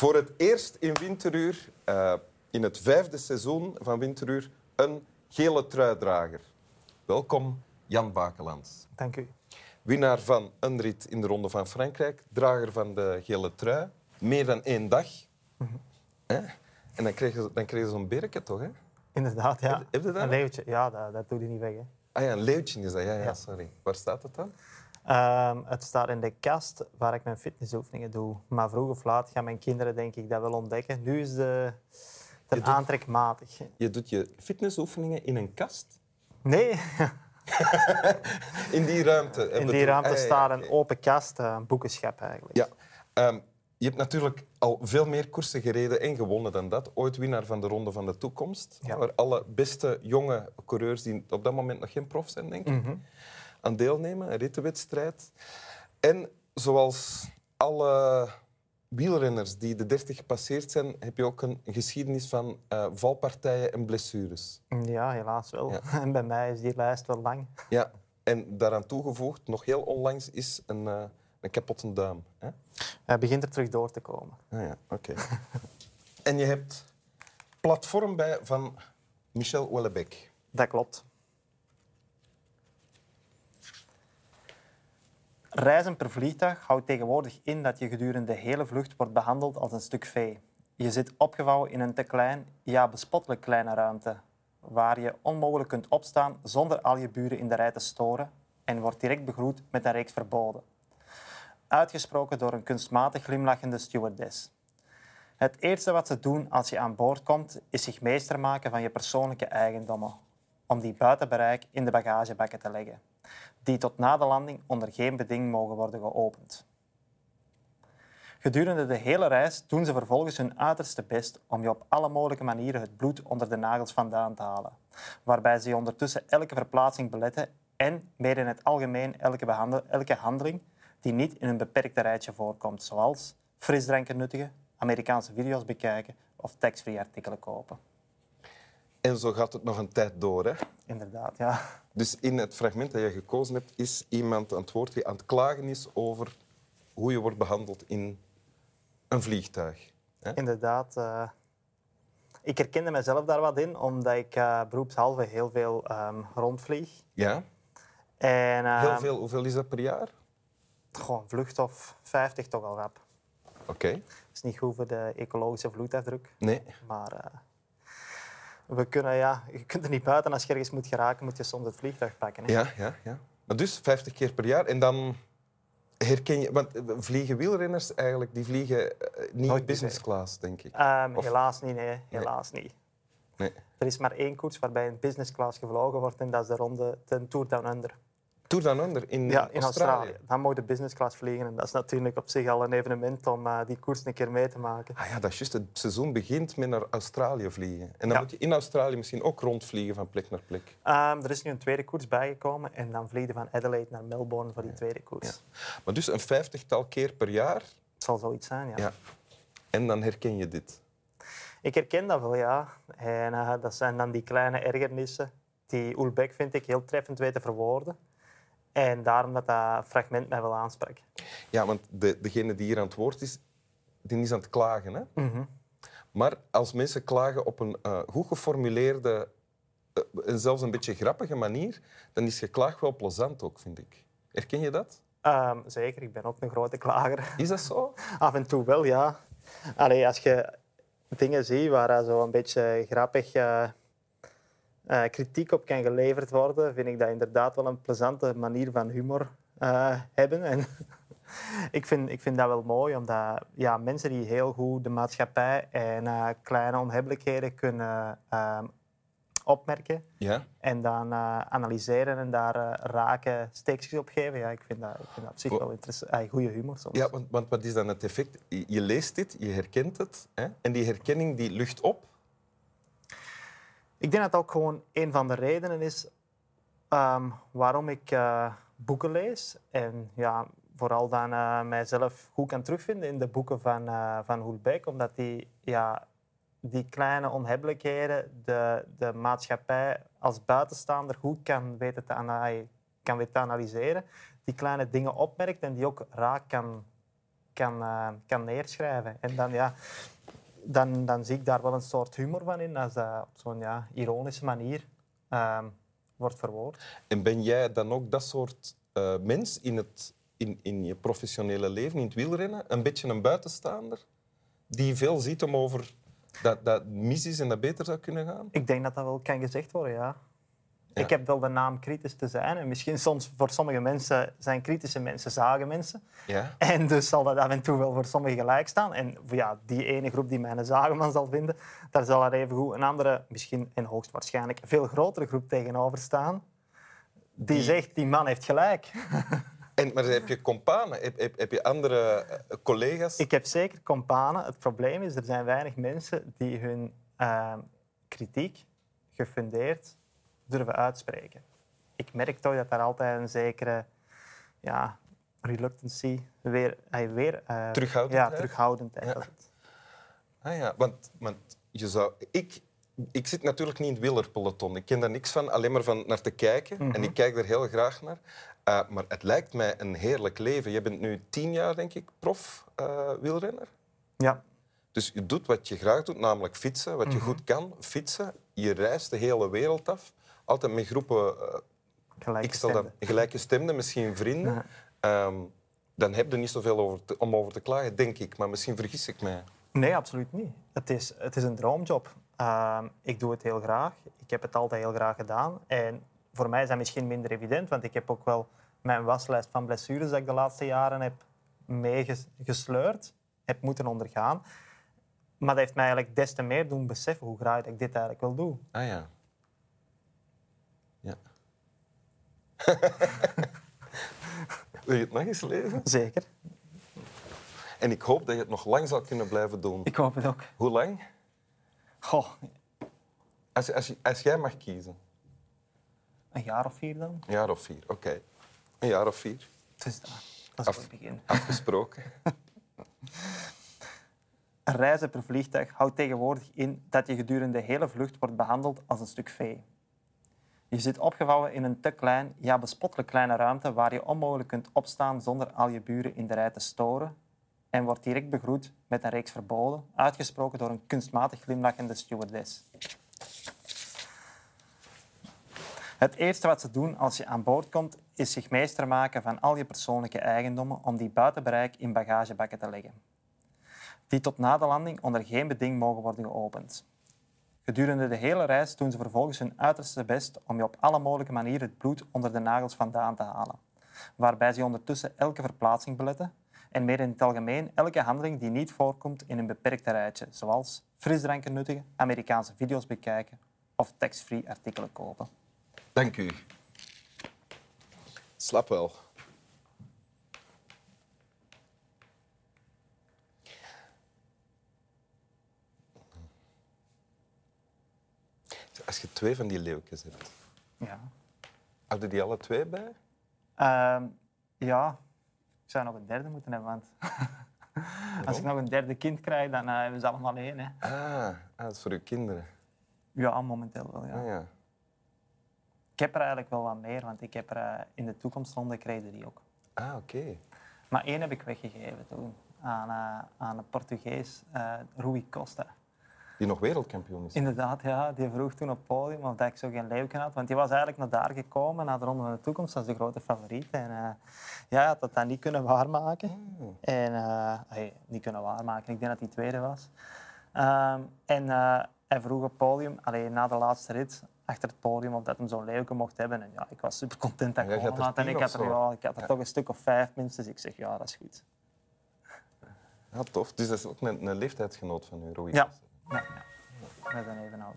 Voor het eerst in Winteruur, uh, in het vijfde seizoen van Winteruur, een gele truidrager. Welkom, Jan Bakelands. Dank u. Winnaar van een rit in de Ronde van Frankrijk, drager van de gele trui. Meer dan één dag. Mm En dan kreeg je, dan kreeg je zo'n berken toch? Hè? Inderdaad, ja. Heb, je dat? Een leeuwtje, ja, dat, dat doe je niet weg. Hè. Ah ja, een leeuwtje is dat. Ja, ja, sorry. Waar staat het dan? Um, het staat in de kast waar ik mijn fitnessoefeningen doe. Maar vroeg of laat gaan mijn kinderen denk ik dat wel ontdekken. Nu is de, de aantrekmatig. Je doet je fitnessoefeningen in een kast? Nee. in die ruimte? In die ruimte ah, staat een open kast, een boekenschap eigenlijk. Ja. Um, je hebt natuurlijk al veel meer koersen gereden en gewonnen dan dat. Ooit winnaar van de Ronde van de Toekomst. Waar alle beste jonge coureurs die op dat moment nog geen prof zijn, denk ik, mm aan deelnemen. Een rittenwedstrijd. En zoals alle wielrenners die de 30 gepasseerd zijn, heb je ook een geschiedenis van uh, valpartijen en blessures. Ja, helaas wel. En bij mij is die lijst wel lang. Ja, en daaraan toegevoegd, nog heel onlangs, is een... Uh, een kapotte duim. Hè? Hij begint er terug door te komen. Ah, ja, oké. en je hebt platform bij van Michel Wellebec. Dat klopt. Reizen per vliegtuig houdt tegenwoordig in dat je gedurende de hele vlucht wordt behandeld als een stuk vee. Je zit opgevouwen in een te klein, ja bespottelijk kleine ruimte, waar je onmogelijk kunt opstaan zonder al je buren in de rij te storen en wordt direct begroet met een reeks verboden uitgesproken door een kunstmatig glimlachende stewardess. Het eerste wat ze doen als je aan boord komt, is zich meester maken van je persoonlijke eigendommen, om die buiten bereik in de bagagebakken te leggen, die tot na de landing onder geen beding mogen worden geopend. Gedurende de hele reis doen ze vervolgens hun uiterste best om je op alle mogelijke manieren het bloed onder de nagels vandaan te halen, waarbij ze ondertussen elke verplaatsing beletten en, meer in het algemeen, elke, elke handeling die niet in een beperkte rijtje voorkomt, zoals frisdranken nuttigen, Amerikaanse video's bekijken of tax-free artikelen kopen. En zo gaat het nog een tijd door, hè? Inderdaad, ja. Dus in het fragment dat je gekozen hebt, is iemand aan het woord die aan het klagen is over hoe je wordt behandeld in een vliegtuig. Hè? Inderdaad. Uh, ik herkende mezelf daar wat in, omdat ik uh, beroepshalve heel veel um, rondvlieg. Ja? En, uh, heel veel. Hoeveel is dat per jaar? Gewoon vlucht of 50 toch al rap. Oké. Dat is niet goed voor de ecologische vloedafdruk. Nee. Maar uh, we kunnen, ja, je kunt er niet buiten. Als je ergens moet geraken, moet je soms het vliegtuig pakken. Hè? Ja, ja, ja. Maar dus 50 keer per jaar. En dan herken je... Want vliegen wielrenners eigenlijk, die vliegen uh, niet business class, denk ik. Um, Helaas niet, nee. Helaas niet. Nee. Er is maar één koers waarbij een business class gevlogen wordt en dat is de ronde ten Tour Down Under. Tour Down Under in, ja, in Australië. Dan moet de business class vliegen. En dat is natuurlijk op zich al een evenement om uh, die koers een keer mee te maken. Ah ja, dat is juist. Het seizoen begint met naar Australië vliegen. En dan moet je in Australië misschien ook rondvliegen van plek naar plek. Um, er is nu een tweede koers bijgekomen. En dan vliegen van Adelaide naar Melbourne voor die tweede koers. Maar dus een vijftigtal keer per jaar? Het zal zoiets zijn, ja. ja. En dan herken je dit? Ik herken dat wel, ja. En uh, dat zijn dan die kleine ergernissen die Ulbeck, vind ik, heel treffend weet te verwoorden. En daarom dat dat fragment mij wel aansprak. Ja, want de, degene die hier aan het woord is, die is aan het klagen. Hè? Mm Maar als mensen klagen op een uh, goed geformuleerde uh, en zelfs een beetje grappige manier, dan is geklaag wel plezant ook, vind ik. Herken je dat? Um, zeker, ik ben ook een grote klager. Is dat zo? Af en toe wel, ja. Allee, als je dingen ziet waar zo een beetje grappig uh, uh, kritiek op kan geleverd worden, vind ik dat inderdaad wel een plezante manier van humor uh, hebben. En ik, vind, ik vind dat wel mooi, omdat ja, mensen die heel goed de maatschappij en uh, kleine onhebbelijkheden kunnen opmerken ja. en dan analyseren en daar raken steekjes op geven. Ja, ik vind dat, ik vind dat op zich wel interessant. goede humor soms. Ja, want, want, wat is dan het effect? Je leest dit, je herkent het hè? en die herkenning die lucht op ik denk dat dat ook gewoon een van de redenen is um, waarom ik uh, boeken lees. En ja, vooral dan uh, mijzelf goed kan terugvinden in de boeken van, uh, van Hulbeck. Omdat die, ja, die kleine onhebbelijkheden de, de maatschappij als buitenstaander goed kan weten, te, kan weten te analyseren. Die kleine dingen opmerkt en die ook raak kan, kan, kan neerschrijven. En dan, ja, dan, dan zie ik daar wel een soort humor van in, als dat op zo'n ja, ironische manier uh, wordt verwoord. En ben jij dan ook dat soort uh, mens in, het, in, in je professionele leven, in het wielrennen, een beetje een buitenstaander? Die veel ziet om over dat, dat mis is en dat beter zou kunnen gaan? Ik denk dat dat wel kan gezegd worden, ja. Ik heb wel de naam kritisch te zijn. En misschien soms voor sommige mensen zijn kritische mensen zagen mensen. Ja. En dus zal dat af en toe wel voor sommigen gelijk staan. En ja, die ene groep die mij een zagenman zal vinden, daar zal er evengoed een andere, misschien en hoogstwaarschijnlijk veel grotere groep tegenover staan. Die, die... zegt, die man heeft gelijk. En, maar heb je companen? Heb, heb, heb, je andere eh, collega's? Ik heb zeker companen. Het probleem is, er zijn weinig mensen die hun uh, kritiek gefundeerd durven uitspreken. Ik merk toch dat daar altijd een zekere ja, reluctancy, weer, weer uh, terughoudendheid. Ja, terughoudendheid. Ja. Ah ja, want, want je zou... Ik, ik zit natuurlijk niet in het wielerpeloton. Ik ken daar niks van, alleen maar van naar te kijken. En mhm. ik kijk er heel graag naar. Uh, maar het lijkt mij een heerlijk leven. Je bent nu tien jaar, denk ik, prof uh, wielrenner. Ja. Dus je doet wat je graag doet, namelijk fietsen. Wat je mhm. goed kan, fietsen. Je reist de hele wereld af altijd met groepen... Uh, ik stel dan gelijke stemden, misschien vrienden. Um, dan heb je niet zoveel over om over te klagen, denk ik. Maar misschien vergis ik mij. Nee, absoluut niet. Het is, het is een droomjob. Uh, ik doe het heel graag. Ik heb het altijd heel graag gedaan. En voor mij is dat misschien minder evident, want ik heb ook wel mijn waslijst van blessures dat ik de laatste jaren heb meegesleurd, heb moeten ondergaan. Maar dat heeft mij eigenlijk des te meer doen beseffen hoe graag ik dit eigenlijk wil doen. Ah ja. Wil je het nog eens lezen? Zeker. En ik hoop dat je het nog lang zal kunnen blijven doen. Ik hoop het ook. Hoe lang? Goh. Als, als, als jij mag kiezen. Een jaar of vier dan? Een jaar of vier, oké. Een jaar of vier. Dus dat, dat is Af, het begin. Afgesproken. een reizen per vliegtuig houdt tegenwoordig in dat je gedurende de hele vlucht wordt behandeld als een stuk vee. Je zit opgevouwen in een te klein, ja bespottelijk kleine ruimte waar je onmogelijk kunt opstaan zonder al je buren in de rij te storen en wordt direct begroet met een reeks verboden, uitgesproken door een kunstmatig glimlachende stewardess. Het eerste wat ze doen als je aan boord komt, is zich meester maken van al je persoonlijke eigendommen om die buiten bereik in bagagebakken te leggen. Die tot na de landing onder geen beding mogen worden geopend. Gedurende de hele reis doen ze vervolgens hun uiterste best om je op alle mogelijke manieren het bloed onder de nagels vandaan te halen. Waarbij ze ondertussen elke verplaatsing beletten en meer in het algemeen elke handeling die niet voorkomt in een beperkte rijtje, zoals frisdranken nuttigen, Amerikaanse video's bekijken of tax-free artikelen kopen. Dank u. Slap wel. Als je twee van die leeuwtjes hebt, ja. had je die alle twee bij? Uh, ja, ik zou nog een derde moeten hebben. Want als ik nog een derde kind krijg, dan uh, hebben ze allemaal één. Hè. Ah, ah, dat is voor uw kinderen? Ja, momenteel wel. Ja. Ah, ja. Ik heb er eigenlijk wel wat meer, want ik heb er uh, in de toekomstronde kreeg die ook. Ah, oké. Maar één heb ik weggegeven toen aan, uh, aan een Portugees, Rui Costa. Die nog wereldkampioen is. Inderdaad, ja. Die vroeg toen op het podium of dat ik zo geen leeuwke had. Want die was eigenlijk naar daar gekomen, naar de Ronde van de Toekomst, als de grote favoriet. En uh, ja, had dat dan niet kunnen waarmaken. Mm. En uh, hey, niet kunnen waarmaken. Ik denk dat hij tweede was. Um, en uh, hij vroeg op podium, alleen na de laatste rit, achter het podium, of dat hem zo'n leeuwke mocht hebben. En ja, ik was super content dat ik had. En ik had er, ja, ik had er ja. toch een stuk of vijf minstens. Ik zeg, ja, dat is goed. Ja, tof. Dus dat is ook een, een leeftijdsgenoot van u, Roy. Ja. Ja, ja. Wij zijn even oud.